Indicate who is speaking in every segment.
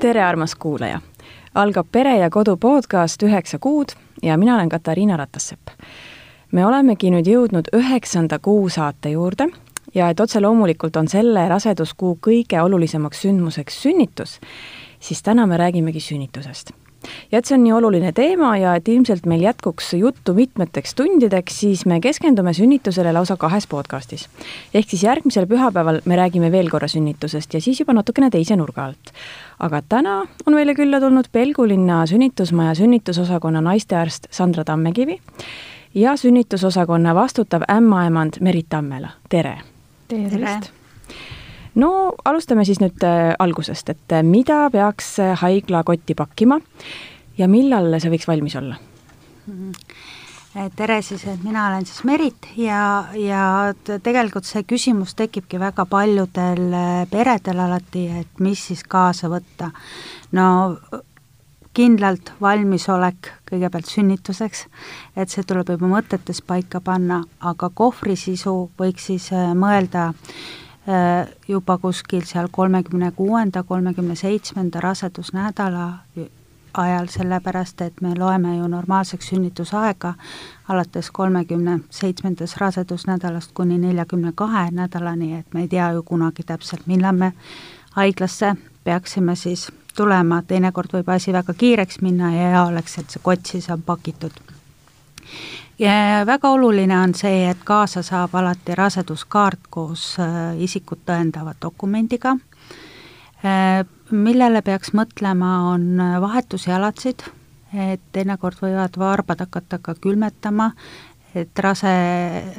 Speaker 1: tere, armas kuulaja! algab Pere ja Kodu podcast Üheksa kuud ja mina olen Katariina Ratassepp. me olemegi nüüd jõudnud üheksanda kuu saate juurde ja et otse loomulikult on selle raseduskuu kõige olulisemaks sündmuseks sünnitus, siis täna me räägimegi sünnitusest ja et see on nii oluline teema ja et ilmselt meil jätkuks juttu mitmeteks tundideks, siis me keskendume sünnitusele lausa kahes podcastis. ehk siis järgmisel pühapäeval me räägime veel korra sünnitusest ja siis juba natukene teise nurga alt. aga täna on meile külla tulnud Pelgulinna sünnitusmaja sünnitusosakonna naistearst Sandra Tammekivi ja sünnitusosakonna vastutav ämmaemand Merit Tammela, tere!
Speaker 2: tere!
Speaker 1: No alustame siis nüüd äh, algusest, et äh, mida peaks äh, haigla kotti pakkima ja millal see võiks valmis olla
Speaker 2: mm? -hmm. tere siis, et mina olen siis Merit ja, ja tegelikult see küsimus tekibki väga paljudel peredel alati, et mis siis kaasa võtta. no kindlalt valmisolek kõigepealt sünnituseks, et see tuleb juba mõtetes paika panna, aga kohvri sisu võiks siis mõelda Äh, juba kuskil seal kolmekümne kuuenda, kolmekümne seitsmenda rasedusnädala ajal, sellepärast et me loeme ju normaalseks sünnitusaega alates kolmekümne seitsmendast rasedusnädalast kuni neljakümne kahe nädalani, et me ei tea ju kunagi täpselt, millal me haiglasse peaksime siis tulema, teinekord võib asi väga kiireks minna ja hea oleks, et see kott siis on pakitud ja väga oluline on see, et kaasa saab alati raseduskaart koos äh, isikut tõendava dokumendiga, äh, millele peaks mõtlema, on vahetusjalatsid, et teinekord võivad varbad hakata ka külmetama, et rase,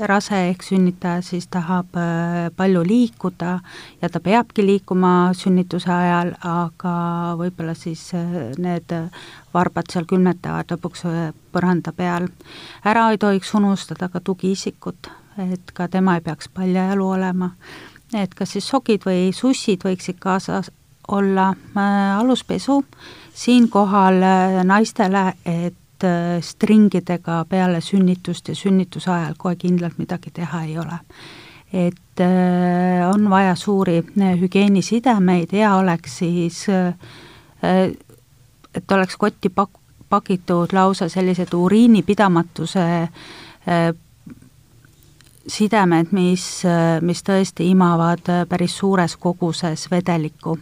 Speaker 2: rase ehk sünnitaja siis tahab äh, palju liikuda ja ta peabki liikuma sünnituse ajal, aga võib-olla siis äh, need varbad seal külmetavad lõpuks äh, põranda peal. ära ei tohiks unustada ka tugiisikut, et ka tema ei peaks paljajalu olema, et kas siis sokid või sussid võiksid kaasas olla, aluspesu siinkohal naistele, et stringidega peale sünnitust ja sünnituse ajal kohe kindlalt midagi teha ei ole. et äh, on vaja suuri äh, hügieenisidemeid, hea oleks siis, et oleks kotti pak-, pakitud lausa sellised uriinipidamatuse sidemed, mis, mis tõesti imavad päris suures koguses vedelikku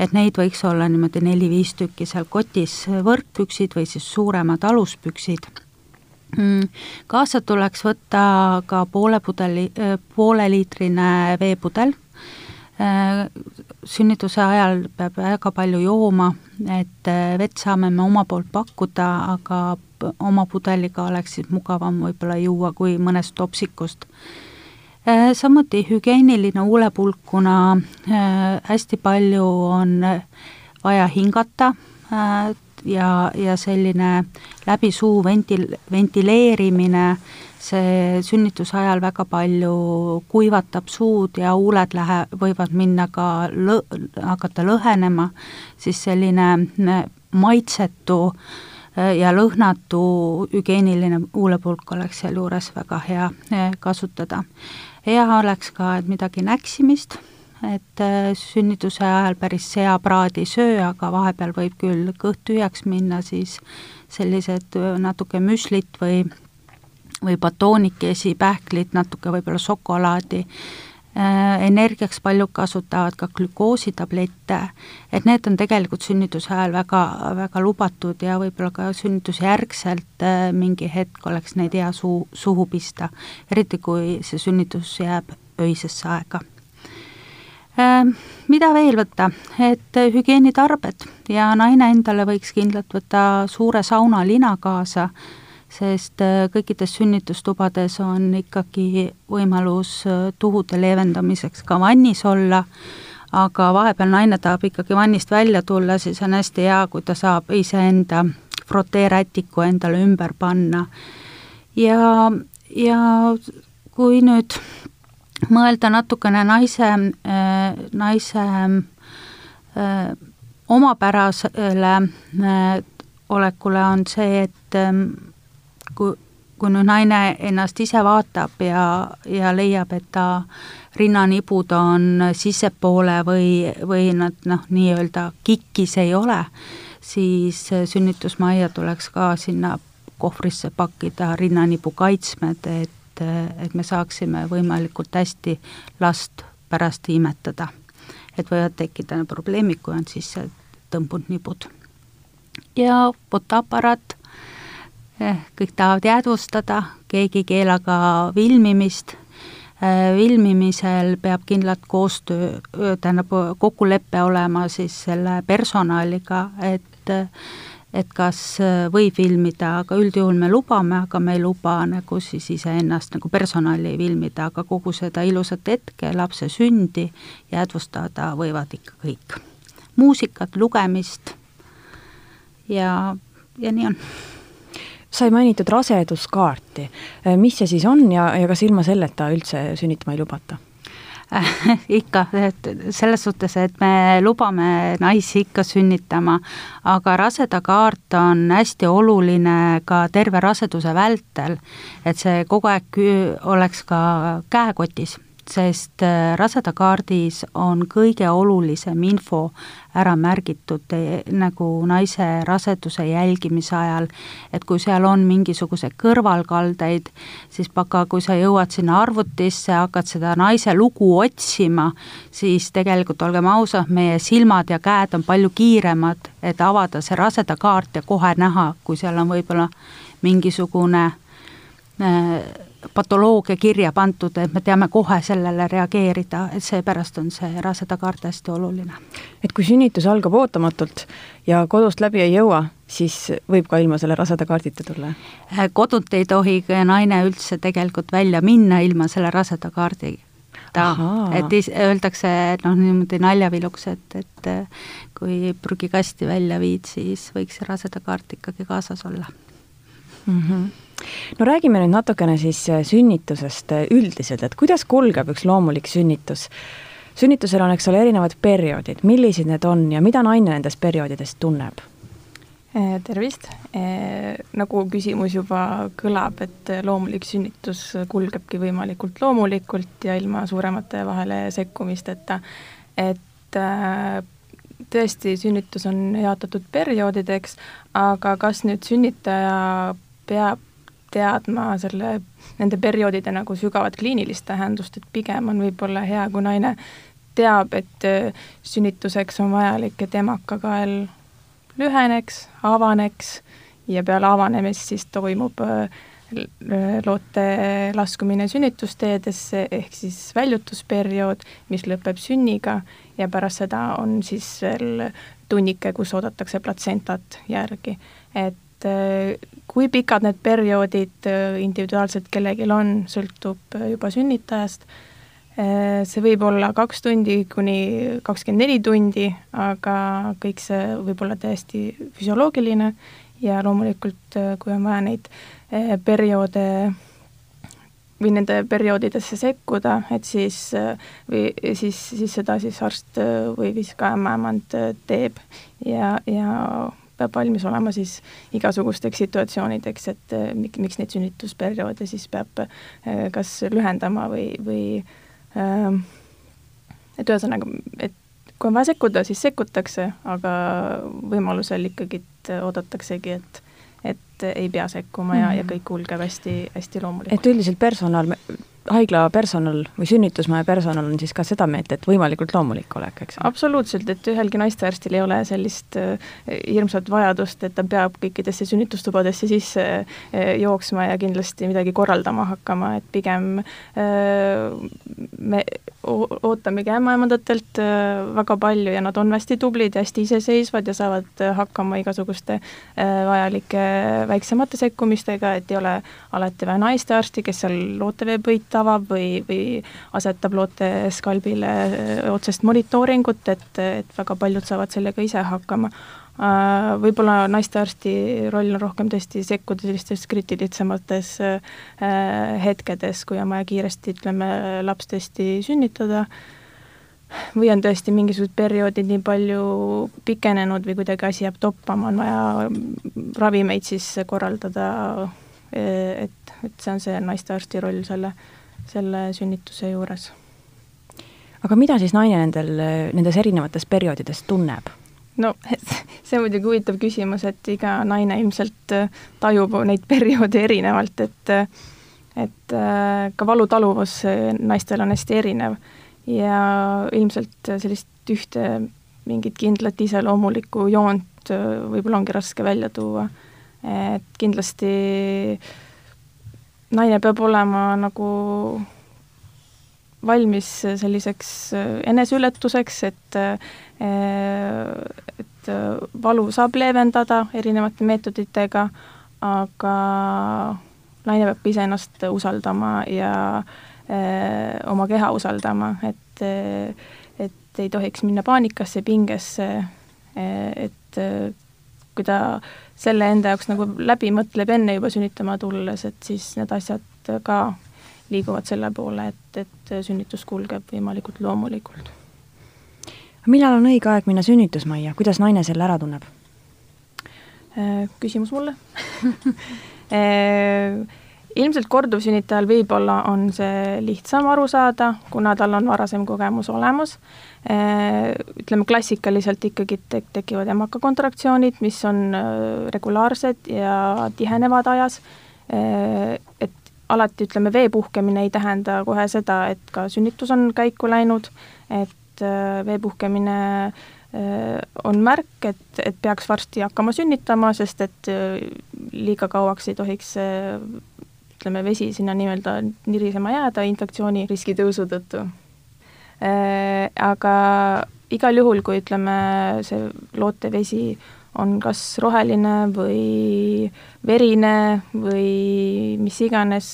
Speaker 2: et neid võiks olla niimoodi neli-viis tükki seal kotis, võrkpüksid või siis suuremad aluspüksid. Mm, kaasa tuleks võtta ka poole pudeli, pooleliitrine veepudel, sünnituse ajal peab väga palju jooma, et vett saame me oma poolt pakkuda, aga oma pudeliga oleks siis mugavam võib-olla juua kui mõnest topsikust. Äh, samuti hügieeniline huulepulk, kuna äh, hästi palju on vaja hingata äh, ja, ja selline läbi suu ventil-, ventileerimine, see sünnituse ajal väga palju kuivatab suud ja huuled lähe-, võivad minna ka lõ-, hakata lõhenema, siis selline maitsetu ja lõhnatu hügieeniline huulepulk oleks sealjuures väga hea kasutada hea oleks ka, et midagi näksimist, et äh, sünnituse ajal päris seapraad ei söö, aga vahepeal võib küll kõht tühjaks minna, siis sellised äh, natuke müslit või või batoonikesi, pähklit, natuke võib-olla šokolaadi, energiaks paljud kasutavad ka glükoositablette, et need on tegelikult sünnituse ajal väga, väga lubatud ja võib-olla ka sünnitusjärgselt äh, mingi hetk oleks neid hea suu, suhu pista, eriti kui see sünnitus jääb öisesse aega. Äh, mida veel võtta, et hügieenitarbed. Ja naine endale võiks kindlalt võtta suure saunalina kaasa, sest äh, kõikides sünnitustubades on ikkagi võimalus äh, tuhude leevendamiseks ka vannis olla, aga vahepeal naine tahab ikkagi vannist välja tulla, siis on hästi hea, kui ta saab iseenda froteerätiku endale ümber panna. ja, ja kui nüüd mõelda natukene naise, äh, naise omapärasele olekule, on see, et ähm, kui, nüüd naine ennast ise vaatab ja, ja leiab, et ta rinnanibud on sissepoole või, või nad noh, nii-öelda kikkis ei ole, siis sünnitusmajja tuleks ka sinna kohvrisse pakkida rinnanibu kaitsmed, et, et me saaksime võimalikult hästi last pärast imetada. et võivad tekkida probleemid, kui on sisse tõmbunud nibud. ja fotoaparaat kõik tahavad jäädvustada, keegi ei keela ka filmimist, eh, filmimisel peab kindlalt koostöö, tähendab kokkulepe olema siis selle personaliga, et et kas võib filmida, aga üldjuhul me lubame, aga me ei luba nagu siis iseennast nagu personali filmida, aga kogu seda ilusat hetke, lapse sündi jäädvustada võivad ikka kõik. muusikat, lugemist ja, ja nii on
Speaker 1: sai mainitud raseduskaarti. Äh, mis see siis on ja, ja kas ilma selleta üldse sünnitama ei lubata?
Speaker 2: ikka, et selles suhtes, et me lubame naisi ikka sünnitama, aga rasedakaart on hästi oluline ka terve raseduse vältel, et see kogu aeg oleks ka käekotis sest äh, rasedakaardis on kõige olulisem info ära märgitud nagu naise raseduse jälgimise ajal, et kui seal on mingisuguseid kõrvalkaldeid, siis aga kui sa jõuad sinna arvutisse, hakkad seda naise lugu otsima, siis tegelikult olgem ausad, meie silmad ja käed on palju kiiremad, et avada see rasedakaart ja kohe näha, kui seal on võib-olla mingisugune äh, patoloogia kirja pandud, et me teame kohe sellele reageerida, et seepärast on see rasedakaart hästi oluline.
Speaker 1: et kui sünnitus algab ootamatult ja kodust läbi ei jõua, siis võib ka ilma selle rasedakaardita tulla?
Speaker 2: Äh, kodunt ei tohi naine üldse tegelikult välja minna ilma selle rasedakaardita. et öeldakse noh, niimoodi naljaviluks, et, et äh, kui prügikasti välja viid, siis võiks see rasedakaart ikkagi kaasas olla
Speaker 1: mm. -hmm no räägime nüüd natukene siis äh, sünnitusest äh, üldiselt, et kuidas kulgeb üks loomulik sünnitus? sünnitusel on, eks ole, erinevad perioodid, millised need on ja mida naine nendest perioodidest tunneb?
Speaker 3: Äh, tervist, nagu küsimus juba kõlab, et loomulik sünnitus kulgebki võimalikult loomulikult ja ilma suuremate vahele sekkumisteta, et tõesti, sünnitus on jaotatud perioodideks, aga kas nüüd sünnitaja peab teadma selle, nende perioodide nagu sügavat kliinilist tähendust, et pigem on võib-olla hea, kui naine teab, et äh, sünnituseks on vajalik, et emakakael lüheneks, avaneks ja peale avanemist siis toimub äh, loote laskumine sünnitusteedesse, ehk siis väljutusperiood, mis lõpeb sünniga ja pärast seda on siis veel tunnike, kus oodatakse platsentat järgi. et äh, kui pikad need perioodid äh, individuaalselt kellelgi on, sõltub äh, juba sünnitajast. see võib olla kaks tundi kuni kakskümmend neli tundi, aga kõik see võib olla täiesti füsioloogiline ja loomulikult, kui on vaja neid perioode või nende perioodidesse sekkuda, et siis või siis, siis seda siis arst või siis ka ämmaemand teeb ja, ja peab valmis olema siis igasugusteks situatsioonideks, et eh, mik-, miks neid sünnitusperioode siis peab eh, kas lühendama või, või äh, et ühesõnaga, et kui on vaja sekkuda, siis sekkutakse, aga võimalusel ikkagi oodataksegi, et et ei pea sekkuma ja, ja mhm. kõik kulgeb hästi, hästi loomulikult.
Speaker 1: et üldiselt personal haigla personal või sünnitusmaja personal on siis ka seda meelt, et võimalikult loomulik olek, eks?
Speaker 3: absoluutselt, et ühelgi naistearstil ei ole sellist äh, hirmsat vajadust, et ta peab kõikidesse sünnitustubadesse sisse äh, jooksma ja kindlasti midagi korraldama hakkama, et pigem me ootamegi ämmaemandatelt väga palju ja nad on hästi tublid ja hästi iseseisvad ja saavad hakkama igasuguste vajalike väiksemate sekkumistega, et ei ole alati vaja naistearsti, kes seal looteveepõita avab või, või asetab loote skalbile otsest monitooringut, et, et väga paljud saavad sellega ise hakkama. Äh, võib-olla naistearsti roll on rohkem tõesti sekkuda sellistes kriitilisemates äh, hetkedes, kui on vaja kiiresti, ütleme, laps tõesti sünnitada, või on tõesti mingisugused perioodid nii palju pikenenud või kuidagi asi jääb toppama, on vaja ravimeid siis korraldada, et, et see on see naistearsti roll selle selle sünnituse juures.
Speaker 1: aga mida siis naine nendel, nendes erinevates perioodides tunneb?
Speaker 3: no see on muidugi huvitav küsimus, et iga naine ilmselt äh, tajub neid perioode erinevalt, et et äh, ka valutaluvus äh, naistel on hästi erinev ja ilmselt sellist ühte mingit kindlat iseloomulikku joont võib-olla ongi raske välja tuua. et kindlasti äh, naine peab olema nagu valmis selliseks eneseületuseks, et et valu saab leevendada erinevate meetoditega, aga naine peab iseennast usaldama ja öö, oma keha usaldama, et et ei tohiks minna paanikasse, pingesse, et kui ta selle enda jaoks nagu läbi mõtleb enne juba sünnitama tulles, et siis need asjad ka liiguvad selle poole, et, et sünnitus kulgeb võimalikult loomulikult.
Speaker 1: millal on õige aeg minna sünnitusmajja, kuidas naine selle ära tunneb?
Speaker 3: Äh, küsimus mulle äh, ilmselt korduvsünnitajal võib-olla on see lihtsam aru saada, kuna tal on varasem kogemus olemas. Äh, ütleme klassikaliselt ikkagi tek-, tekivad emakakontraktsioonid, mis on äh, regulaarsed ja tihenevad ajas, äh, et alati ütleme, vee puhkemine ei tähenda kohe seda, et ka sünnitus on käiku läinud, et vee puhkemine on märk, et, et peaks varsti hakkama sünnitama, sest et liiga kauaks ei tohiks ütleme, vesi sinna nii-öelda nirisema jääda infektsiooni riski tõusu tõttu Äh, aga igal juhul, kui ütleme, see lootevesi on kas roheline või verine või mis iganes,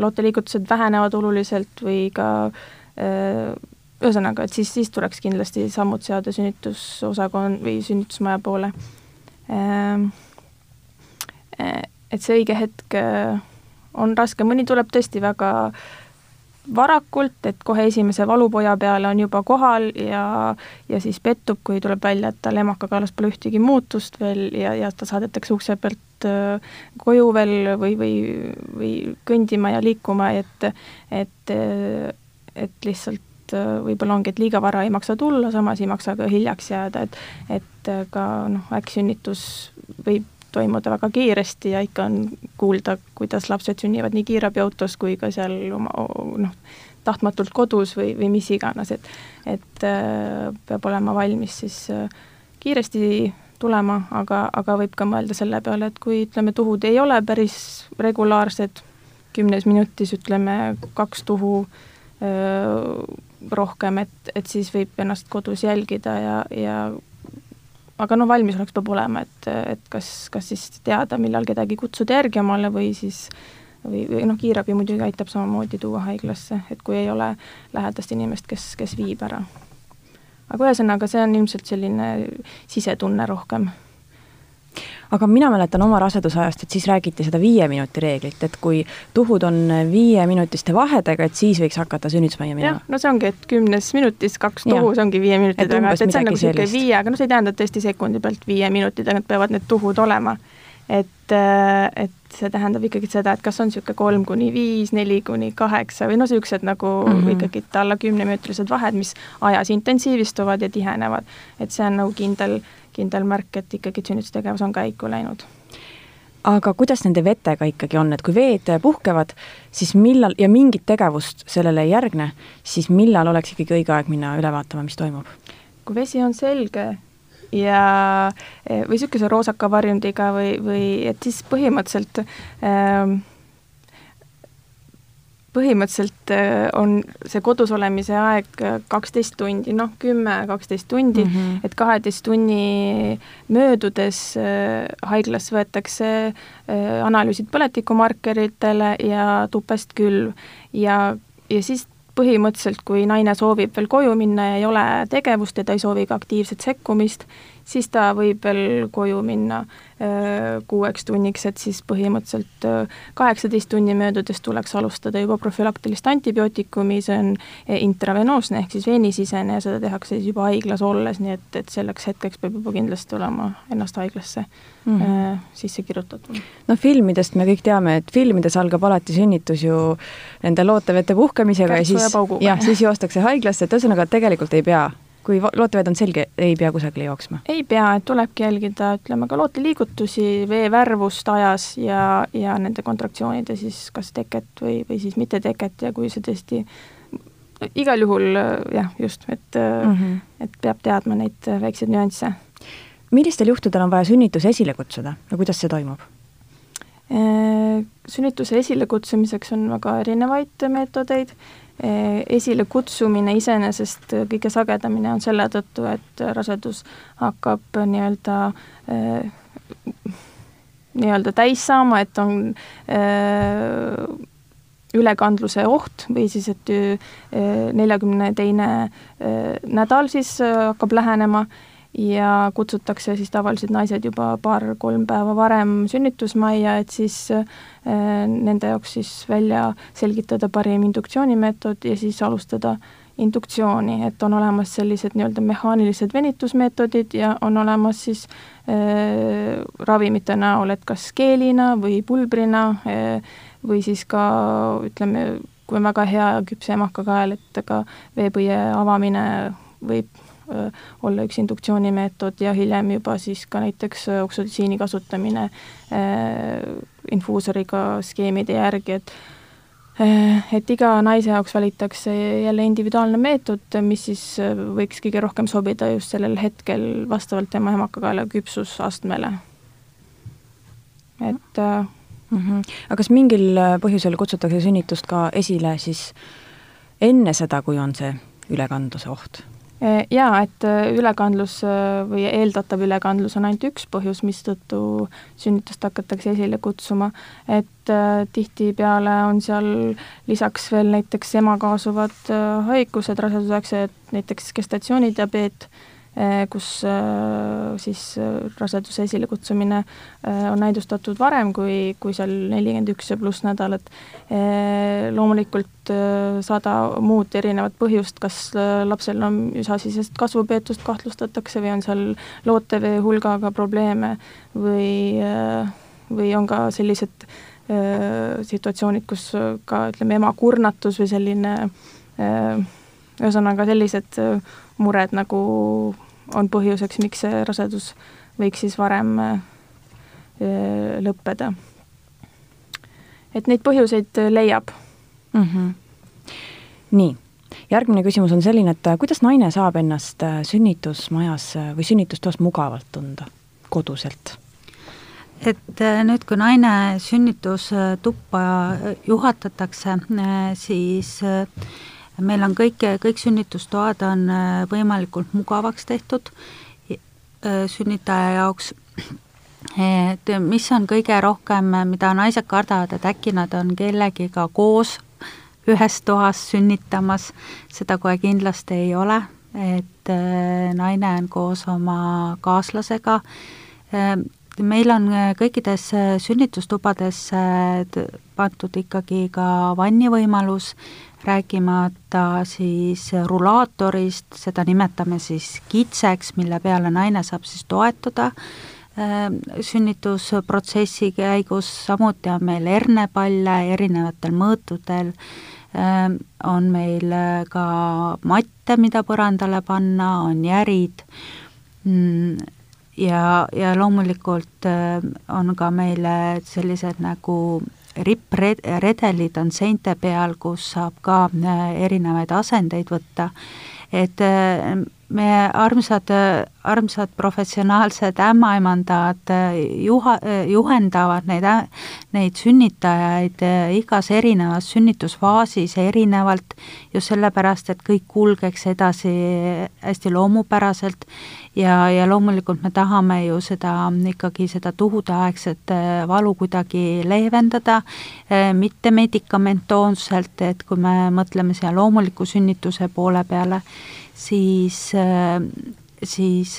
Speaker 3: looteliigutused vähenevad oluliselt või ka äh, ühesõnaga, et siis, siis tuleks kindlasti sammud seada sünnitusosakond või sünnitusmaja poole. Äh, et see õige hetk on raske, mõni tuleb tõesti väga äh, varakult, et kohe esimese valupoja peale on juba kohal ja, ja siis pettub, kui tuleb välja, et tal emakakaelas pole ühtegi muutust veel ja, ja ta saadetakse ukse pealt äh, koju veel või, või, või kõndima ja liikuma, et, et, et lihtsalt äh, võib-olla ongi, et liiga vara ei maksa tulla, samas ei maksa ka hiljaks jääda, et, et ka noh, äkksünnitus võib toimuda väga kiiresti ja ikka on kuulda, kuidas lapsed sünnivad nii kiirabiautos kui ka seal oma noh, tahtmatult kodus või, või mis iganes, et et äh, peab olema valmis siis äh, kiiresti tulema, aga, aga võib ka mõelda selle peale, et kui ütleme, tuhud ei ole päris regulaarsed, kümnes minutis ütleme kaks tuhu öö, äh, rohkem, et, et siis võib ennast kodus jälgida ja, ja aga noh, valmisolek peab olema, et, et kas, kas siis teada, millal kedagi kutsuda järgi omale või siis või, või noh, kiirabi muidugi aitab samamoodi tuua haiglasse, et kui ei ole lähedast inimest, kes, kes viib ära. aga ühesõnaga, see on ilmselt selline sisetunne rohkem
Speaker 1: aga mina mäletan oma rasedusajast, et siis räägiti seda viie minuti reeglit, et kui tuhud on viieminutiste vahedega, et siis võiks hakata sünnitusmajja minema.
Speaker 3: jah, no see ongi, et kümnes minutis kaks tuhu, see ongi viie minuti taga, et, see on nagu niisugune viie, aga noh, see ei tähenda tõesti sekundi pealt viie minuti tagant peavad need tuhud olema. et, äh, et see tähendab ikkagi seda, et kas on niisugune kolm kuni viis, neli kuni kaheksa või no niisugused nagu mm -hmm. ikkagi alla kümneminutilised vahed, mis ajas intensiivistuvad ja tihenevad. et see on nagu kindel kindel märk, et ikkagi sünnitustegevus on käiku läinud.
Speaker 1: aga kuidas nende vetega ikkagi on, et kui veed puhkevad, siis millal ja mingit tegevust sellele ei järgne, siis millal oleks ikkagi õige aeg minna üle vaatama, mis toimub?
Speaker 3: kui vesi on selge ja või niisuguse roosaka varjundiga või, või et siis põhimõtteliselt ähm, põhimõtteliselt äh, on see kodus olemise aeg äh, kaksteist tundi, noh, kümme, kaksteist tundi mm, -hmm. et kaheteist tunni möödudes äh, haiglas võetakse analüüsid põletikumarkeritele ja tupest külv ja, ja siis põhimõtteliselt, kui naine soovib veel koju minna ja ei ole tegevust ja ta ei soovi ka aktiivset sekkumist, siis ta võib veel koju minna Äh, kuueks tunniks, et siis põhimõtteliselt äh, kaheksateist tunni möödudes tuleks alustada juba profülaktilist antibiootikumi, see on äh, intravenoosne ehk siis veenisisene ja seda tehakse siis juba haiglas olles, nii et, et selleks hetkeks peab juba kindlasti olema ennast haiglasse mm -hmm. sisse kirjutatud.
Speaker 1: no filmidest me kõik teame, et filmides algab alati sünnitus ju nende lootevete puhkemisega Kärtsu ja siis, jah, siis joostakse haiglasse, et ühesõnaga tegelikult ei pea kui looteved on selge, ei pea kusagile jooksma?
Speaker 3: ei pea, et tulebki jälgida, ütleme ka looteliigutusi, vee värvust ajas ja, ja nende kontraktsioonide siis kas teket või, või siis mitte teket ja kui see tõesti igal juhul jah, just, et mm, -hmm. et peab teadma neid väikseid nüansse.
Speaker 1: millistel juhtudel on vaja sünnitus esile kutsuda ja kuidas see toimub?
Speaker 3: Äh, sünnituse esilekutsumiseks on väga erinevaid meetodeid esilekutsumine iseenesest kõige sagedamini on selle tõttu, et rasedus hakkab nii-öelda eh, nii-öelda täis saama, et on eh, ülekandluse oht või siis, et neljakümne teine nädal siis hakkab lähenema ja kutsutakse siis tavaliselt naised juba paar-kolm päeva varem sünnitusmajja, et siis äh, nende jaoks siis välja selgitada parim induktsioonimeetod ja siis alustada induktsiooni, et on olemas sellised nii-öelda mehaanilised venitusmeetodid ja on olemas siis äh, ravimite näol, et kas keelina või pulbrina äh, või siis ka ütleme, kui on väga hea küpse emakakael, et ka veepõie avamine võib olla üks induktsioonimeetod ja hiljem juba siis ka näiteks äh, oksüdotsiini kasutamine äh, infuusoriga skeemide järgi, et et iga naise jaoks valitakse jälle individuaalne meetod, mis siis võiks kõige rohkem sobida just sellel hetkel vastavalt tema emakakaela küpsusastmele. et mm
Speaker 1: -hmm. aga kas mingil põhjusel kutsutakse sünnitust ka esile siis enne seda, kui on see ülekandluse oht?
Speaker 3: Eh, jaa, et eh, ülekandlus eh, või eeldatav ülekandlus on ainult üks põhjus, mistõttu sünnitust hakatakse esile kutsuma, et tihtipeale on seal lisaks veel näiteks ema kaasuvad haigused rasedusaegsed, näiteks gestatsioonidiabeet, kus eh, siis eh, raseduse esilekutsumine on näidustatud varem kui, kui seal nelikümmend üks ja pluss nädalat. loomulikult sada muud erinevat põhjust, kas lapsel on üsasisest kasvupeetust kahtlustatakse või on seal lootevee hulgaga probleeme või, või on ka sellised situatsioonid, kus ka ütleme, ema kurnatus või selline ühesõnaga sellised mured nagu on põhjuseks, miks see rasedus võiks siis varem äh, lõppeda. et neid põhjuseid leiab mm.
Speaker 1: -hmm. nii, järgmine küsimus on selline, et äh, kuidas naine saab ennast äh, sünnitusmajas või sünnitustoas mugavalt tunda, koduselt?
Speaker 2: et nüüd, kui naine sünnitustuppa juhatatakse, siis meil on kõik, kõik sünnitustoad on äh, võimalikult mugavaks tehtud äh, sünnitaja jaoks, et mis on kõige rohkem, mida naised kardavad, et äkki nad on kellegiga koos ühes toas sünnitamas, seda kohe kindlasti ei ole, et äh, naine on koos oma kaaslasega, meil on kõikides sünnitustubades pandud ikkagi ka vanni võimalus, rääkimata siis rulaatorist, seda nimetame siis kitseks, mille peale naine saab siis toetuda ähm, sünnitusprotsessi käigus, samuti on meil hernepalle erinevatel mõõtudel, ähm, on meil äh, ka matte, mida põrandale panna, on järid, mm, ja, ja loomulikult on ka meil sellised nagu rippredelid on seinte peal, kus saab ka erinevaid asendeid võtta, et meie armsad, armsad professionaalsed ämmaemandad juha, juhendavad neid, neid sünnitajaid igas erinevas sünnitusfaasis erinevalt, just sellepärast, et kõik kulgeks edasi hästi loomupäraselt ja, ja loomulikult me tahame ju seda, ikkagi seda tuhudeaegset valu kuidagi leevendada, mitte medikamentoosselt, et kui me mõtleme siia loomuliku sünnituse poole peale, siis, siis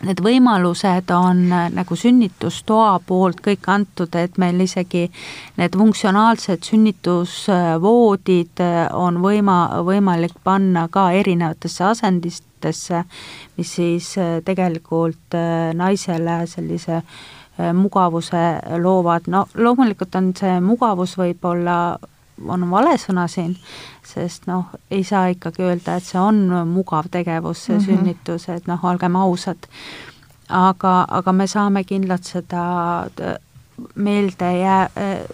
Speaker 2: need võimalused on nagu sünnitustoa poolt kõik antud, et meil isegi need funktsionaalsed sünnitusvoodid on võima-, võimalik panna ka erinevatesse asenditesse, mis siis tegelikult naisele sellise mugavuse loovad, no loomulikult on see mugavus võib-olla on vale sõna siin, sest noh, ei saa ikkagi öelda, et see on mugav tegevus, see mm -hmm. sünnitus, et noh, olgem ausad. aga, aga me saame kindlalt seda meelde jää-,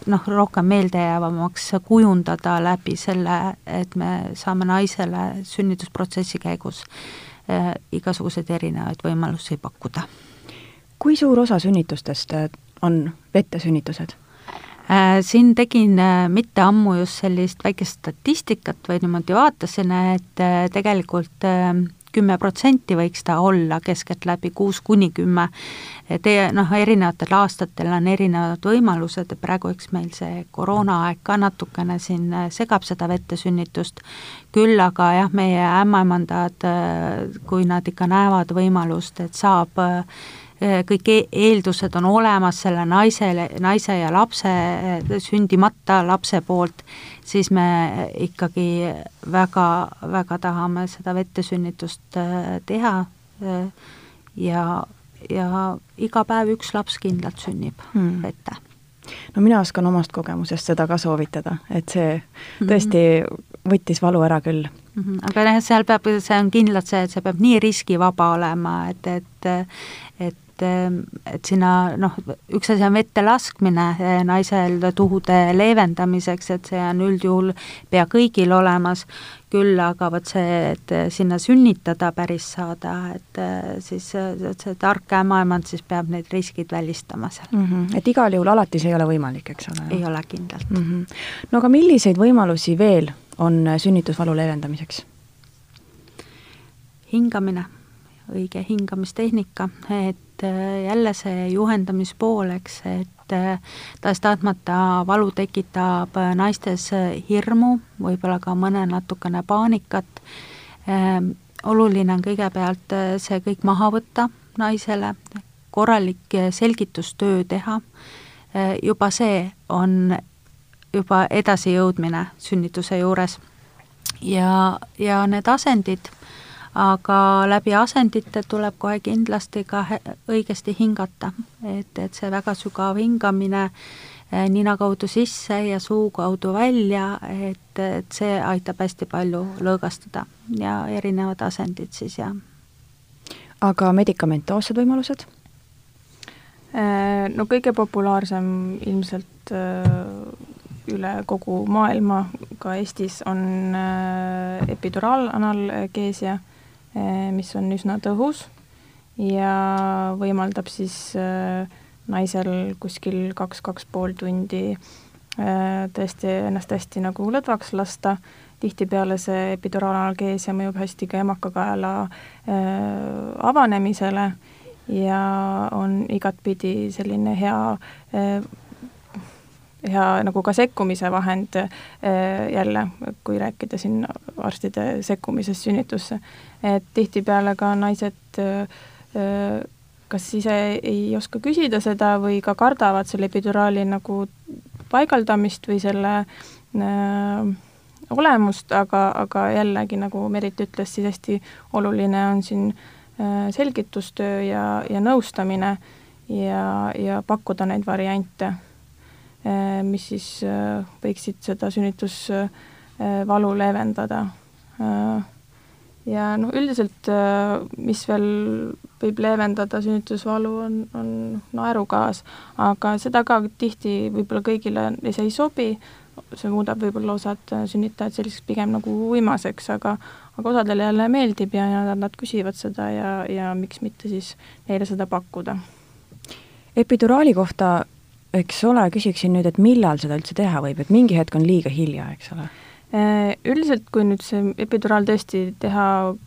Speaker 2: noh, rohkem meeldejäävamaks kujundada läbi selle, et me saame naisele sünnitusprotsessi käigus äh, igasuguseid erinevaid võimalusi pakkuda.
Speaker 1: kui suur osa sünnitustest on vettesünnitused?
Speaker 2: Siin tegin mitte ammu just sellist väikest statistikat või niimoodi vaatasin, et tegelikult kümme protsenti võiks ta olla keskeltläbi, kuus kuni kümme. Teie noh, erinevatel aastatel on erinevad võimalused, praegu eks meil see koroonaaeg ka natukene siin segab seda vettesünnitust, küll aga jah, meie ämmaemandad, kui nad ikka näevad võimalust, et saab Äh, kõik e-, eeldused on olemas selle naisele, naise ja lapse, sündimata lapse poolt, siis me ikkagi väga, väga tahame seda vettesünnitust äh, teha äh, ja, ja iga päev üks laps kindlalt sünnib hmm. vette
Speaker 1: no mina oskan omast kogemusest seda ka soovitada, et see mhm. tõesti võttis valu ära küll
Speaker 2: mm. -hmm. aga jah, seal peab, see on kindlalt see, et see peab nii riskivaba olema, et, et et et, et sinna noh, üks asi on vette laskmine eh, naisel tuhude leevendamiseks, et see on üldjuhul pea kõigil olemas, küll aga vot see, et sinna sünnitada päris saada, et eh, siis see tark ämmaemand siis peab need riskid välistama seal
Speaker 1: mm. -hmm. et igal juhul alati see ei ole võimalik, eks ole?
Speaker 2: ei ole kindlalt
Speaker 1: mm. -hmm. no aga milliseid võimalusi veel on sünnitusvalu leevendamiseks?
Speaker 2: hingamine, õige hingamistehnika, et äh, jälle see juhendamispool, eks, et äh, tahes-tahtmata valu tekitab äh, naistes hirmu, võib-olla ka mõne natukene paanikat. Ähm, oluline on kõigepealt see kõik maha võtta naisele, korralik selgitustöö teha, juba see on juba edasijõudmine sünnituse juures. ja, ja need asendid aga läbi asendite tuleb kohe kindlasti ka õigesti hingata, et, et see väga sügav hingamine eh, nina kaudu sisse ja suu kaudu välja, et, et see aitab hästi palju lõõgastada ja erinevad asendid siis ja.
Speaker 1: aga medikamentoossed võimalused?
Speaker 3: Eh, no kõige populaarsem ilmselt eh, üle kogu maailma, ka Eestis, on epiduraalanalgeesia Eh, mis on üsna tõhus ja võimaldab siis eh, naisel kuskil kaks, kaks pool tundi eh, tõesti ennast hästi nagu lõdvaks lasta, tihtipeale see epiduraalanalgeesia mõjub hästi ka emakakaela avanemisele ja on igatpidi selline hea hea nagu ka sekkumise vahend eh, jälle, kui rääkida siin arstide sekkumisest sünnitusse. et tihtipeale ka naised eh, kas ise ei oska küsida seda või ka kardavad selle epiduraali nagu paigaldamist või selle äh, olemust, aga, aga jällegi, nagu Merit ütles, siis hästi oluline on siin äh, selgitustöö ja, ja nõustamine ja, ja pakkuda neid variante mis siis äh, võiksid seda sünnitusvalu leevendada. Äh, ja noh, üldiselt mis veel võib leevendada sünnitusvalu, on, on naerugaas, aga seda ka tihti võib-olla kõigile see ei sobi, see muudab võib-olla osad sünnitajad selliseks pigem nagu uimaseks, aga aga osadele jälle meeldib ja, ja nad küsivad seda ja, ja miks mitte siis neile seda pakkuda.
Speaker 1: epiduraali kohta, eks ole, küsiksin nüüd, et millal seda üldse teha võib, et mingi hetk on liiga hilja, eks ole?
Speaker 3: Üldiselt, kui nüüd see epiduraal tõesti teha Äh,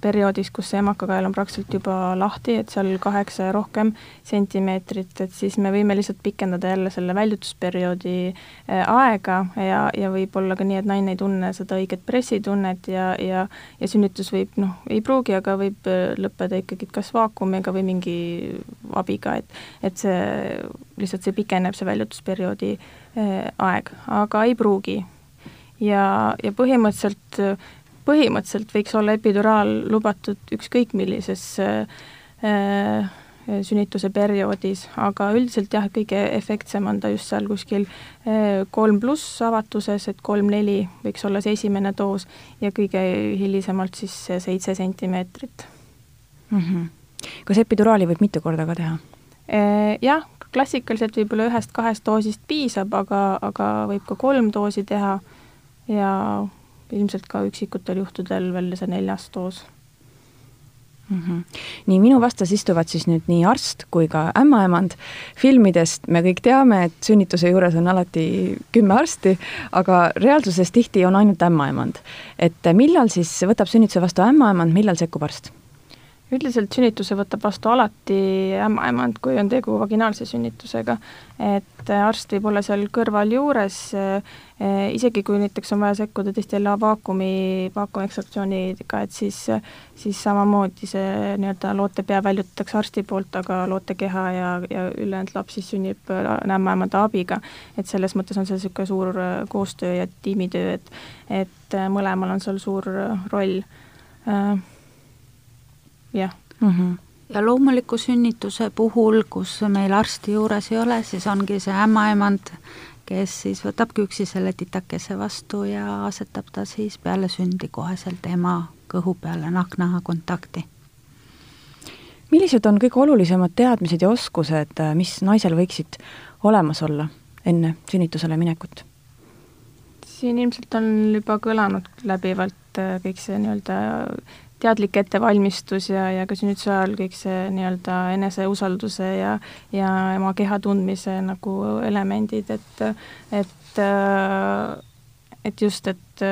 Speaker 3: perioodis, kus see emakakael on praktiliselt juba lahti, et seal kaheksa ja rohkem sentimeetrit, et siis me võime lihtsalt pikendada jälle selle väljutusperioodi äh, aega ja, ja võib-olla ka nii, et naine ei tunne seda õiget pressitunnet ja, ja ja sünnitus võib noh, ei pruugi, aga võib äh, lõppeda ikkagi kas vaakumiga või mingi abiga, et et see, lihtsalt see pikeneb, see väljutusperioodi aeg, aga ei pruugi. ja, ja põhimõtteliselt põhimõtteliselt võiks olla epiduraal lubatud ükskõik millises äh, äh, sünnituse perioodis, aga üldiselt jah, kõige efektsem on ta just seal kuskil äh, kolm pluss avatuses, et kolm-neli võiks olla see esimene doos ja kõige hilisemalt siis seitse sentimeetrit
Speaker 1: mm. -hmm. kas epiduraali võib mitu korda ka teha?
Speaker 3: Äh, jah, klassikaliselt võib-olla ühest-kahest doosist piisab, aga, aga võib ka kolm doosi teha ja ilmselt ka üksikutel juhtudel veel see neljas doos
Speaker 1: mm. -hmm. nii, minu vastas istuvad siis nüüd nii arst kui ka ämmaemand. filmidest me kõik teame, et sünnituse juures on alati kümme arsti, aga reaalsuses tihti on ainult ämmaemand. et millal siis võtab sünnituse vastu ämmaemand, millal sekkub arst?
Speaker 3: Üldiselt sünnituse võtab vastu alati ämmaemand, kui on tegu vaginaalse sünnitusega. et arst võib olla seal kõrval juures, eh, isegi kui näiteks on vaja sekkuda tõesti jälle vaakumi, vaakumekstraktsiooniga, et siis, siis samamoodi see nii-öelda lootepea väljutatakse arsti poolt, aga lootekeha ja, ja ülejäänud laps siis sünnib ämmaemade abiga. et selles mõttes on see niisugune suur koostöö ja tiimitöö, et, et mõlemal on seal suur roll jah
Speaker 2: mm. -hmm ja loomuliku sünnituse puhul, kus meil arsti juures ei ole, siis ongi see ämmaemand, kes siis võtab küksi selle titakese vastu ja asetab ta siis peale sündi koheselt ema kõhu peale nahk-naha kontakti.
Speaker 1: millised on kõige olulisemad teadmised ja oskused, mis naisel võiksid olemas olla enne sünnitusele minekut?
Speaker 3: siin ilmselt on juba kõlanud läbivalt äh, kõik see nii-öelda teadlik ettevalmistus ja, ja ka sünnituse ajal kõik see nii-öelda eneseusalduse ja, ja ema keha tundmise nagu elemendid, et, et, et just, et,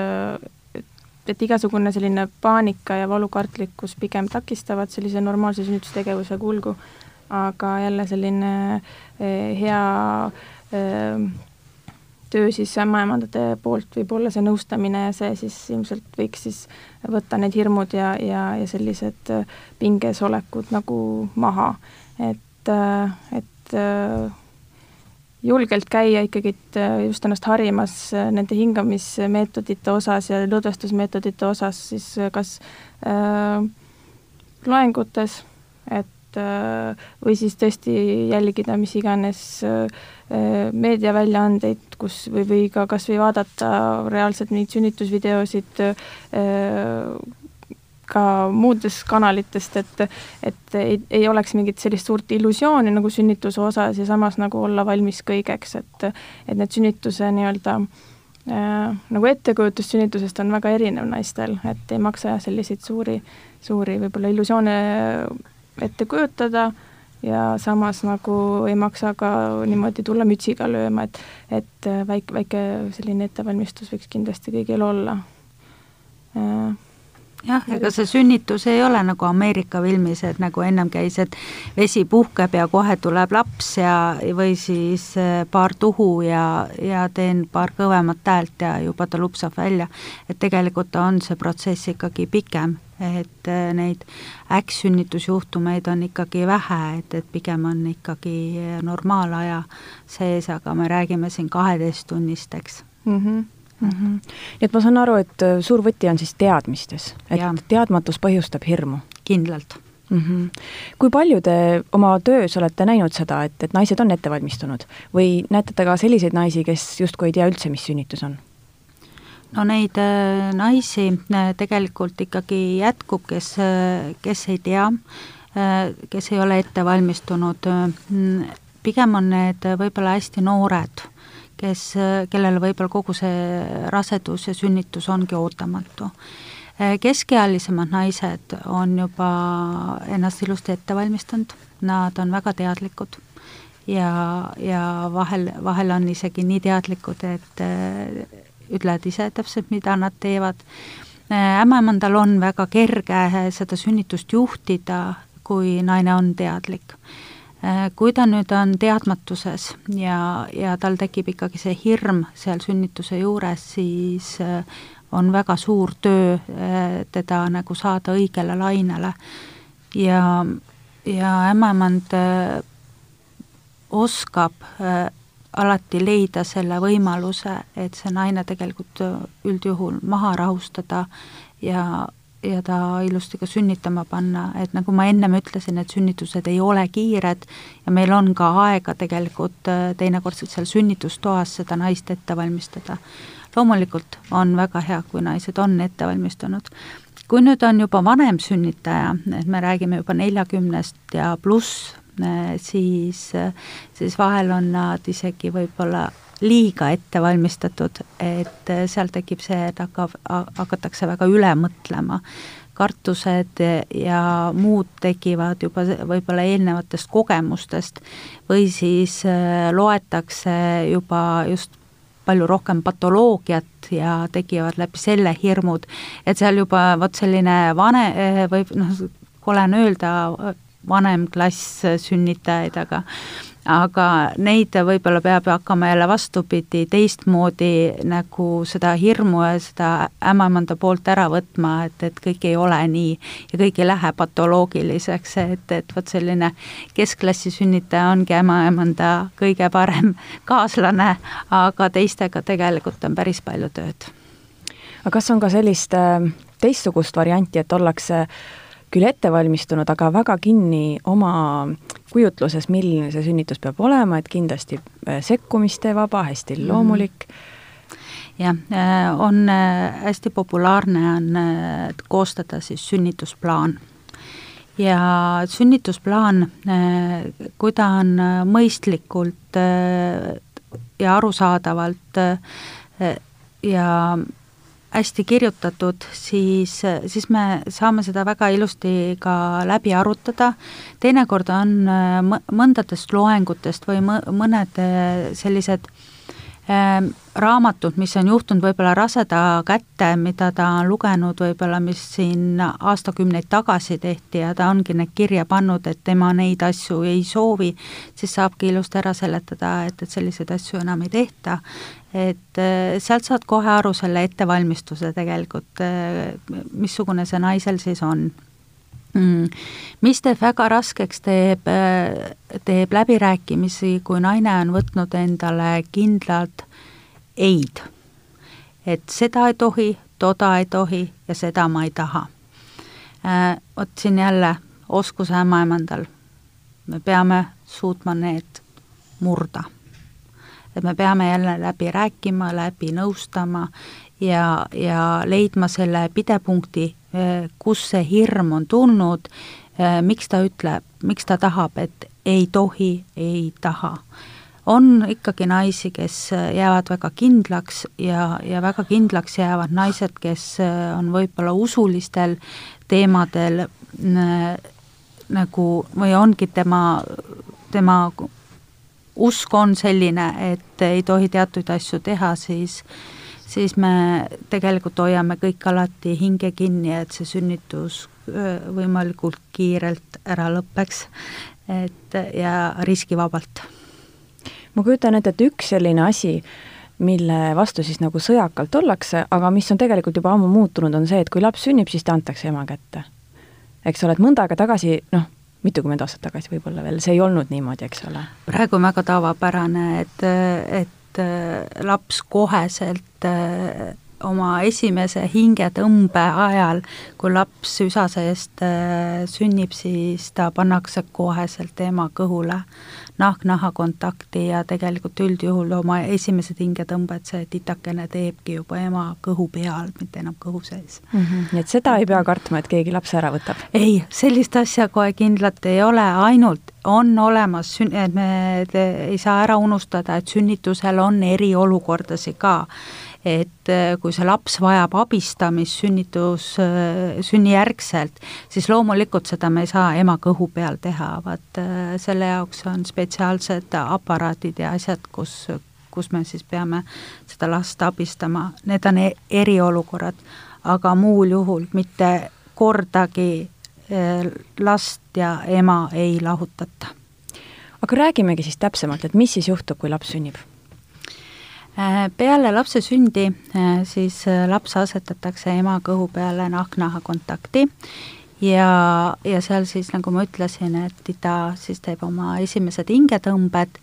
Speaker 3: et igasugune selline paanika ja valukartlikkus pigem takistavad sellise normaalse sünnitustegevuse kulgu, aga jälle selline eh, hea eh, töö siis ämmaemandade poolt võib olla see nõustamine ja see siis ilmselt võiks siis võtta need hirmud ja, ja, ja sellised äh, pingesolekud nagu maha. et, äh, et äh, julgelt käia ikkagi just ennast harimas nende hingamismeetodite osas ja lõdvestusmeetodite osas siis kas äh, loengutes, et või siis tõesti jälgida mis iganes äh, meediaväljaandeid, kus või, või ka kas või vaadata reaalselt neid sünnitusvideosid ka muudest kanalitest, et et ei, ei oleks mingit sellist suurt illusiooni nagu sünnituse osas ja samas nagu olla valmis kõigeks, et et need sünnituse nii-öelda äh, nagu ettekujutus sünnitusest on väga erinev naistel, et ei maksa selliseid suuri, suuri võib-olla illusioone ette kujutada ja samas nagu ei maksa ka niimoodi tulla mütsiga lööma, et et äh, väike, väike selline ettevalmistus võiks kindlasti kõigil olla.
Speaker 2: Äh, jah, ega see sünnitus ei ole nagu Ameerika filmis, et nagu ennem käis, et vesi puhkeb ja kohe tuleb laps ja, või siis äh, paar tuhu ja, ja teen paar kõvemat häält ja juba ta lupsab välja. et tegelikult on see protsess ikkagi pikem et äh, neid äkksünnitusjuhtumeid on ikkagi vähe, et, et pigem on ikkagi normaalaja sees, aga me räägime siin kaheteisttunnisteks mm. -hmm.
Speaker 1: Mm -hmm. nii et ma saan aru, et äh, suur võti on siis teadmistes, et ja. teadmatus põhjustab hirmu?
Speaker 2: kindlalt
Speaker 1: mm. -hmm. kui palju te oma töös olete näinud seda, et, et naised on ette valmistunud või näete te ka selliseid naisi, kes justkui ei tea üldse, mis sünnitus on?
Speaker 2: No neid äh, naisi äh, tegelikult ikkagi jätkub, kes, äh, kes ei tea, kes ei ole ette valmistunud, pigem on need võib-olla hästi noored, kes, kellele võib-olla kogu see rasedus ja sünnitus ongi ootamatu. keskealisemad naised on juba ennast ilusti ette valmistanud, nad on väga teadlikud ja, ja vahel, vahel on isegi nii teadlikud, et ütlevad ise täpselt, mida nad teevad. ämmaemandal on väga kerge seda sünnitust juhtida, kui naine on teadlik. kui ta nüüd on teadmatuses ja, ja tal tekib ikkagi see hirm seal sünnituse juures, siis on väga suur töö teda nagu saada õigele lainele. ja, ja ämmaemand oskab alati leida selle võimaluse, et see naine tegelikult üldjuhul maha rahustada ja, ja ta ilusti ka sünnitama panna, et nagu ma ennem ütlesin, et sünnitused ei ole kiired ja meil on ka aega tegelikult äh, teinekord seal sünnitustoas seda naist ette valmistada. loomulikult on väga hea, kui naised on ette valmistunud. kui nüüd on juba vanem sünnitaja, et me räägime juba neljakümnest ja pluss Äh, siis, äh, siis vahel on nad isegi võib-olla liiga ette valmistatud, et äh, seal tekib see, et hakkab, hakatakse väga üle mõtlema. kartused ja muud tekivad juba võib-olla eelnevatest kogemustest või siis loetakse juba just palju rohkem patoloogiat ja tekivad läbi selle hirmud, et seal juba vot selline vane või noh, kole on öelda, vanem klass sünnitajaid, aga aga neid võib-olla peab hakkama jälle vastupidi, teistmoodi nagu seda hirmu ja seda ämmaemanda poolt ära võtma, et, et kõik ei ole nii ja kõik ei lähe patoloogiliseks, et, et vot selline keskklassi sünnitaja ongi ämmaemanda kõige parem kaaslane, aga teistega tegelikult on päris palju tööd.
Speaker 1: aga kas on ka sellist äh, teistsugust varianti, et ollakse küll ette valmistunud, aga väga kinni oma kujutluses, milline see sünnitus peab olema, et kindlasti äh, sekkumiste vaba, hästi mhm. loomulik
Speaker 2: mm. jah, äh, on äh, hästi populaarne on koostada siis sünnitusplaan ja sünnitusplaan, kui ta on mõistlikult ja arusaadavalt ja hästi kirjutatud, siis, siis me saame seda väga ilusti ka läbi arutada, teinekord on mõndadest loengutest või mõned sellised Ehm, raamatud, mis on juhtunud võib-olla raseda kätte, mida ta on lugenud võib-olla, mis siin aastakümneid tagasi tehti ja ta ongi need kirja pannud, et tema neid asju ei soovi, siis saabki ilusti ära seletada, et, et selliseid asju enam ei tehta. Et eh, sealt saad kohe aru selle ettevalmistuse tegelikult, eh, missugune see naisel siis on mm.. mis teeb väga raskeks, teeb, teeb läbirääkimisi, kui naine on võtnud endale kindlalt ei-d. et seda ei tohi, toda ei tohi ja seda ma ei taha. Äh, vot siin jälle oskuse ämmaemandal, me peame suutma need murda. Et me peame jälle läbi rääkima, läbi nõustama ja, ja leidma selle pidepunkti, Äh, kust see hirm on tulnud, äh, miks ta ütleb, miks ta tahab, et ei tohi, ei taha. on ikkagi naisi, kes jäävad väga kindlaks ja, ja väga kindlaks jäävad naised, kes on võib-olla usulistel teemadel nagu või ongi tema, tema usk on selline, et ei tohi teatud asju teha, siis siis me tegelikult hoiame kõik alati hinge kinni, et see sünnitus võimalikult kiirelt ära lõpeks, et ja riskivabalt.
Speaker 1: ma kujutan ette, et üks selline asi, mille vastu siis nagu sõjakalt ollakse, aga mis on tegelikult juba ammu muutunud, on see, et kui laps sünnib, siis ta antakse ema kätte. eks ole, et mõnda aega tagasi, noh, mitukümmend aastat tagasi võib-olla veel, see ei olnud niimoodi, eks ole?
Speaker 2: praegu on väga tavapärane, et, et äh, laps koheselt äh, oma esimese hingetõmbe ajal, kui laps üsa seest äh, sünnib, siis ta pannakse koheselt ema kõhule nahk-naha kontakti ja tegelikult üldjuhul oma esimesed hingetõmbed see titakene teebki juba ema kõhu peal, mitte enam kõhu sees
Speaker 1: mm. -hmm. nii et seda ei pea kartma, et keegi lapse ära võtab?
Speaker 2: ei, sellist asja kohe kindlalt ei ole, ainult on olemas, me ei saa ära unustada, et sünnitusel on eriolukordasid ka et äh, kui see laps vajab abistamist sünnitus, äh, sünnijärgselt, siis loomulikult seda me ei saa ema kõhu peal teha, vaat äh, selle jaoks on spetsiaalsed aparaadid ja asjad, kus, kus me siis peame seda last abistama, need on e-, eriolukorrad, aga muul juhul mitte kordagi last ja ema ei lahutata.
Speaker 1: aga räägimegi siis täpsemalt, et mis siis juhtub, kui laps sünnib
Speaker 2: peale lapse sündi äh, siis äh, laps asetatakse ema kõhu peale nahk-naha kontakti. Ja, ja seal siis, nagu ma ütlesin, et ta siis teeb oma esimesed hingetõmbed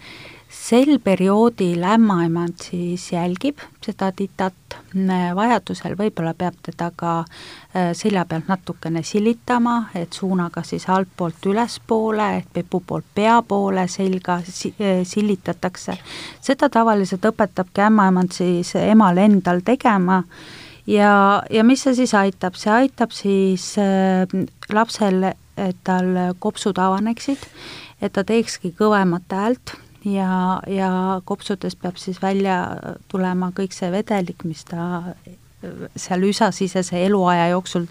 Speaker 2: sel perioodil ämmaemand siis jälgib seda titat, vajadusel võib-olla peab teda ka äh, selja pealt natukene silitama, et suunaga siis altpoolt ülespoole, et pepu poolt pea poole selga si äh, silitatakse. seda tavaliselt õpetabki ämmaemand siis emal endal tegema. Ja, ja mis see siis aitab, see aitab siis äh, lapsel, et tal kopsud avaneksid, et ta teekski kõvemat häält ja, ja kopsudest peab siis välja tulema kõik see vedelik, mis ta seal üsasisese eluaja jooksul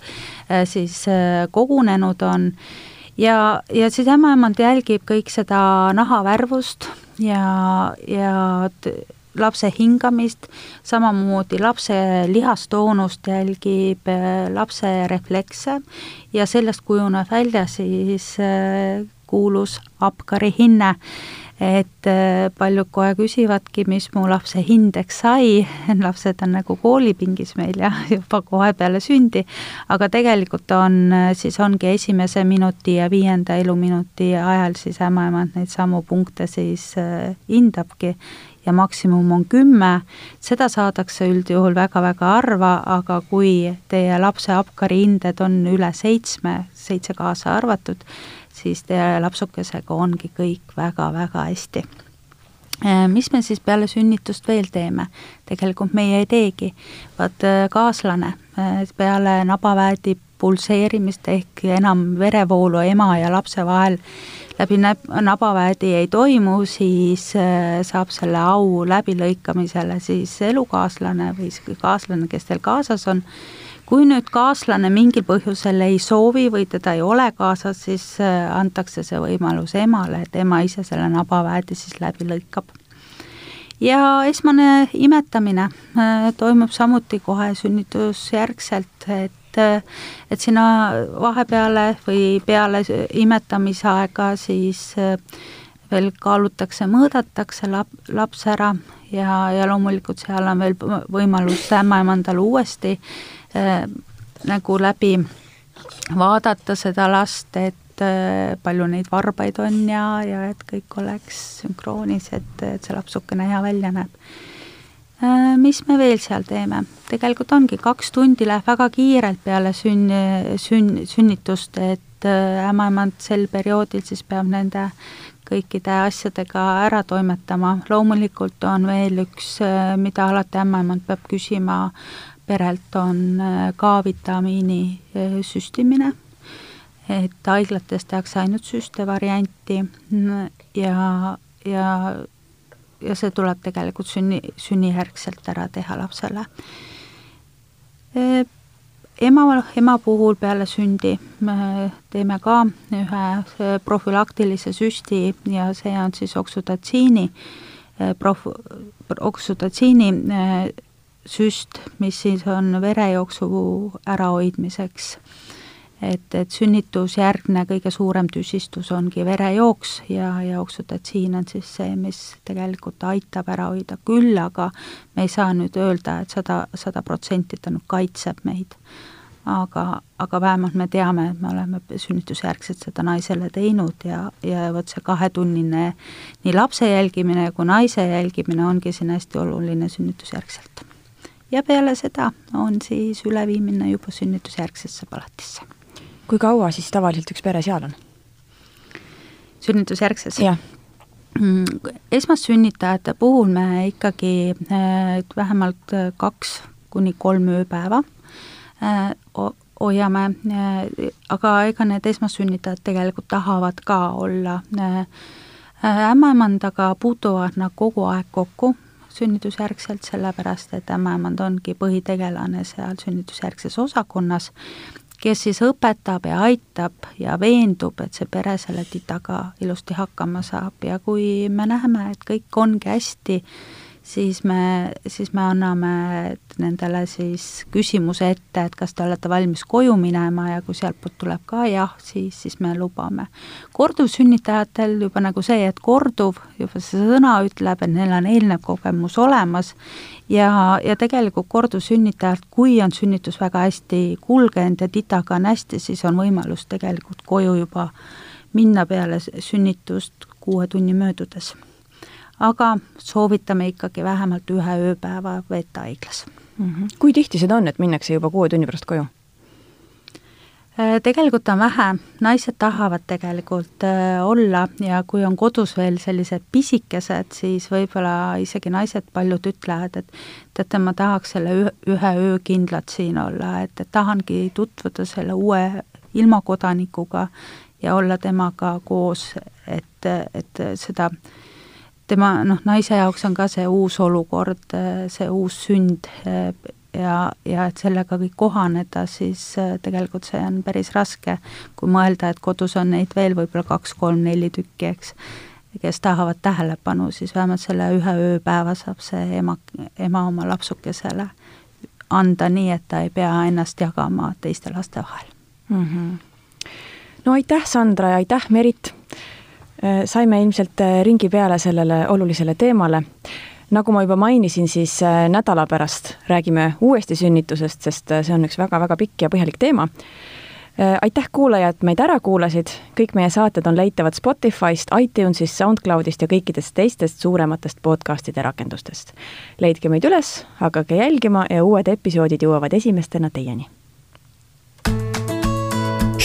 Speaker 2: äh, siis äh, kogunenud on. Ja, ja siis ämmaemand jälgib kõik seda nahavärvust ja, ja lapse hingamist, samamoodi lapse lihastoonust jälgib äh, lapse reflekse ja sellest kujuneb välja siis kuulus Apkari hinne et äh, paljud kohe küsivadki, mis mu lapse hindeks sai, lapsed on nagu koolipingis meil jah, juba kohe peale sündi, aga tegelikult on, äh, siis ongi esimese minuti ja viienda eluminuti ajal siis ämmaemand neid samu punkte siis äh, hindabki. Ja maksimum on kümme, seda saadakse üldjuhul väga-väga harva, aga kui teie lapse Apkari hinded on üle seitsme, seitse kaasa arvatud, siis teie lapsukesega ongi kõik väga-väga hästi. Äh, mis me siis peale sünnitust veel teeme? tegelikult meie ei teegi, vaat äh, kaaslane äh, peale nabaväedi pulseerimist ehk enam verevoolu ema ja lapse vahel läbi nabaväedi ei toimu, siis saab selle au läbilõikamisele siis elukaaslane või kaaslane, kes teil kaasas on kui nüüd kaaslane mingil põhjusel ei soovi või teda ei ole kaasas, siis äh, antakse see võimalus emale, et ema ise selle nabaväedi siis läbi lõikab. ja esmane imetamine äh, toimub samuti kohe sünnitusjärgselt, et äh, et sinna vahepeale või peale imetamisaega siis veel kaalutakse, mõõdetakse lap-, laps ära ja, ja loomulikult seal on veel võimalus ämmaemandal uuesti äh, nagu läbi vaadata seda last, et äh, palju neid varbaid on ja, ja et kõik oleks sünkroonis, et, et see lapsukene hea välja näeb äh,. Mis me veel seal teeme? tegelikult ongi, kaks tundi läheb väga kiirelt peale sünn, sünn, sünnitust, et äh, ämmaemand sel perioodil siis peab nende kõikide asjadega ära toimetama, loomulikult on veel üks, äh, mida alati ämmaemand peab küsima perelt, on äh, K-vitamiini äh, süstimine, et haiglates tehakse ainult süste varianti. Ja, ja, ja see tuleb tegelikult sünni, sünnijärgselt ära teha lapsele. Ema, ema puhul peale sündi me teeme ka ühe profülaktilise süsti ja see on siis oksüdotsiini prof-, oksüdotsiini süst, mis siis on verejooksu ärahoidmiseks. et, et sünnitusjärgne kõige suurem tüsistus ongi verejooks ja, oksüdotsiin on siis see, mis tegelikult aitab ära hoida, küll aga me ei saa nüüd öelda, et sada, sada protsenti ta nüüd kaitseb meid aga, aga vähemalt me teame, et me oleme sünnitusjärgselt seda naisele teinud ja, ja vot see kahetunnine nii lapse jälgimine kui naise jälgimine ongi siin hästi oluline sünnitusjärgselt. Ja peale seda on siis üleviimine juba sünnitusjärgsesse palatisse.
Speaker 1: kui kaua siis tavaliselt üks pere seal on?
Speaker 2: sünnitusjärgses? Mm, esmassünnitajate puhul me ikkagi äh, vähemalt äh, kaks kuni kolm ööpäeva äh, hoiame, aga ega need esmassünnitajad tegelikult tahavad ka olla ämmaemandaga puutuvad nad kogu aeg kokku sünnitusjärgselt, sellepärast et ämmaemand ongi põhitegelane seal sünnitusjärgses osakonnas kes siis õpetab ja aitab ja veendub, et see pere selle titaga ilusti hakkama saab. Ja kui me näeme, et kõik ongi hästi, siis me, siis me anname nendele siis küsimuse ette, et kas te olete valmis koju minema ja kui sealtpoolt tuleb ka jah, siis, siis me lubame. korduvsünnitajatel juba nagu see, et korduv, juba see sõna ütleb, et neil on eelnev kogemus olemas ja, ja tegelikult korduvsünnitajalt, kui on sünnitus väga hästi kulgenud ja titaga on hästi, siis on võimalus tegelikult koju juba minna peale sünnitust kuue tunni möödudes aga soovitame ikkagi vähemalt ühe ööpäeva veeta haiglas
Speaker 1: mm. -hmm. kui tihti seda on, et minnakse juba kuue tunni pärast koju?
Speaker 2: Äh, tegelikult on vähe, naised tahavad tegelikult äh, olla ja kui on kodus veel sellised pisikesed, siis võib-olla isegi naised paljud ütlevad, et teate, ma tahaks selle ühe öö kindlalt siin olla, et, et tahangi tutvuda selle uue ilmakodanikuga ja olla temaga koos, et, et seda äh, tema noh, naise jaoks on ka see uus olukord, see uus sünd ja, ja et sellega kõik kohaneda, siis tegelikult see on päris raske, kui mõelda, et kodus on neid veel võib-olla kaks-kolm-neli tükki, eks, kes tahavad tähelepanu, siis vähemalt selle ühe ööpäeva saab see ema, ema oma lapsukesele anda nii, et ta ei pea ennast jagama teiste laste vahel mm.
Speaker 1: -hmm. no aitäh, Sandra ja aitäh, Merit saime ilmselt äh, ringi peale sellele olulisele teemale. nagu ma juba mainisin, siis äh, nädala pärast räägime uuesti sünnitusest, sest see on üks väga-väga pikk ja põhjalik teema. aitäh, kuulajad, meid ära kuulasid, kõik meie saated on leitavad Spotify'st, iTunes'ist, SoundCloud'ist ja kõikidest teistest suurematest podcast'ide rakendustest. leidke meid üles, hakake jälgima ja uued episoodid jõuavad esimestena teieni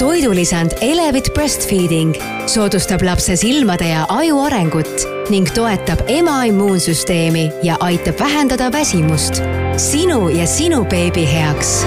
Speaker 4: toidulisand Elevit Breastfeeding soodustab lapse silmade ja aju arengut ning toetab ema immuunsüsteemi ja aitab vähendada väsimust. sinu ja sinu beebi heaks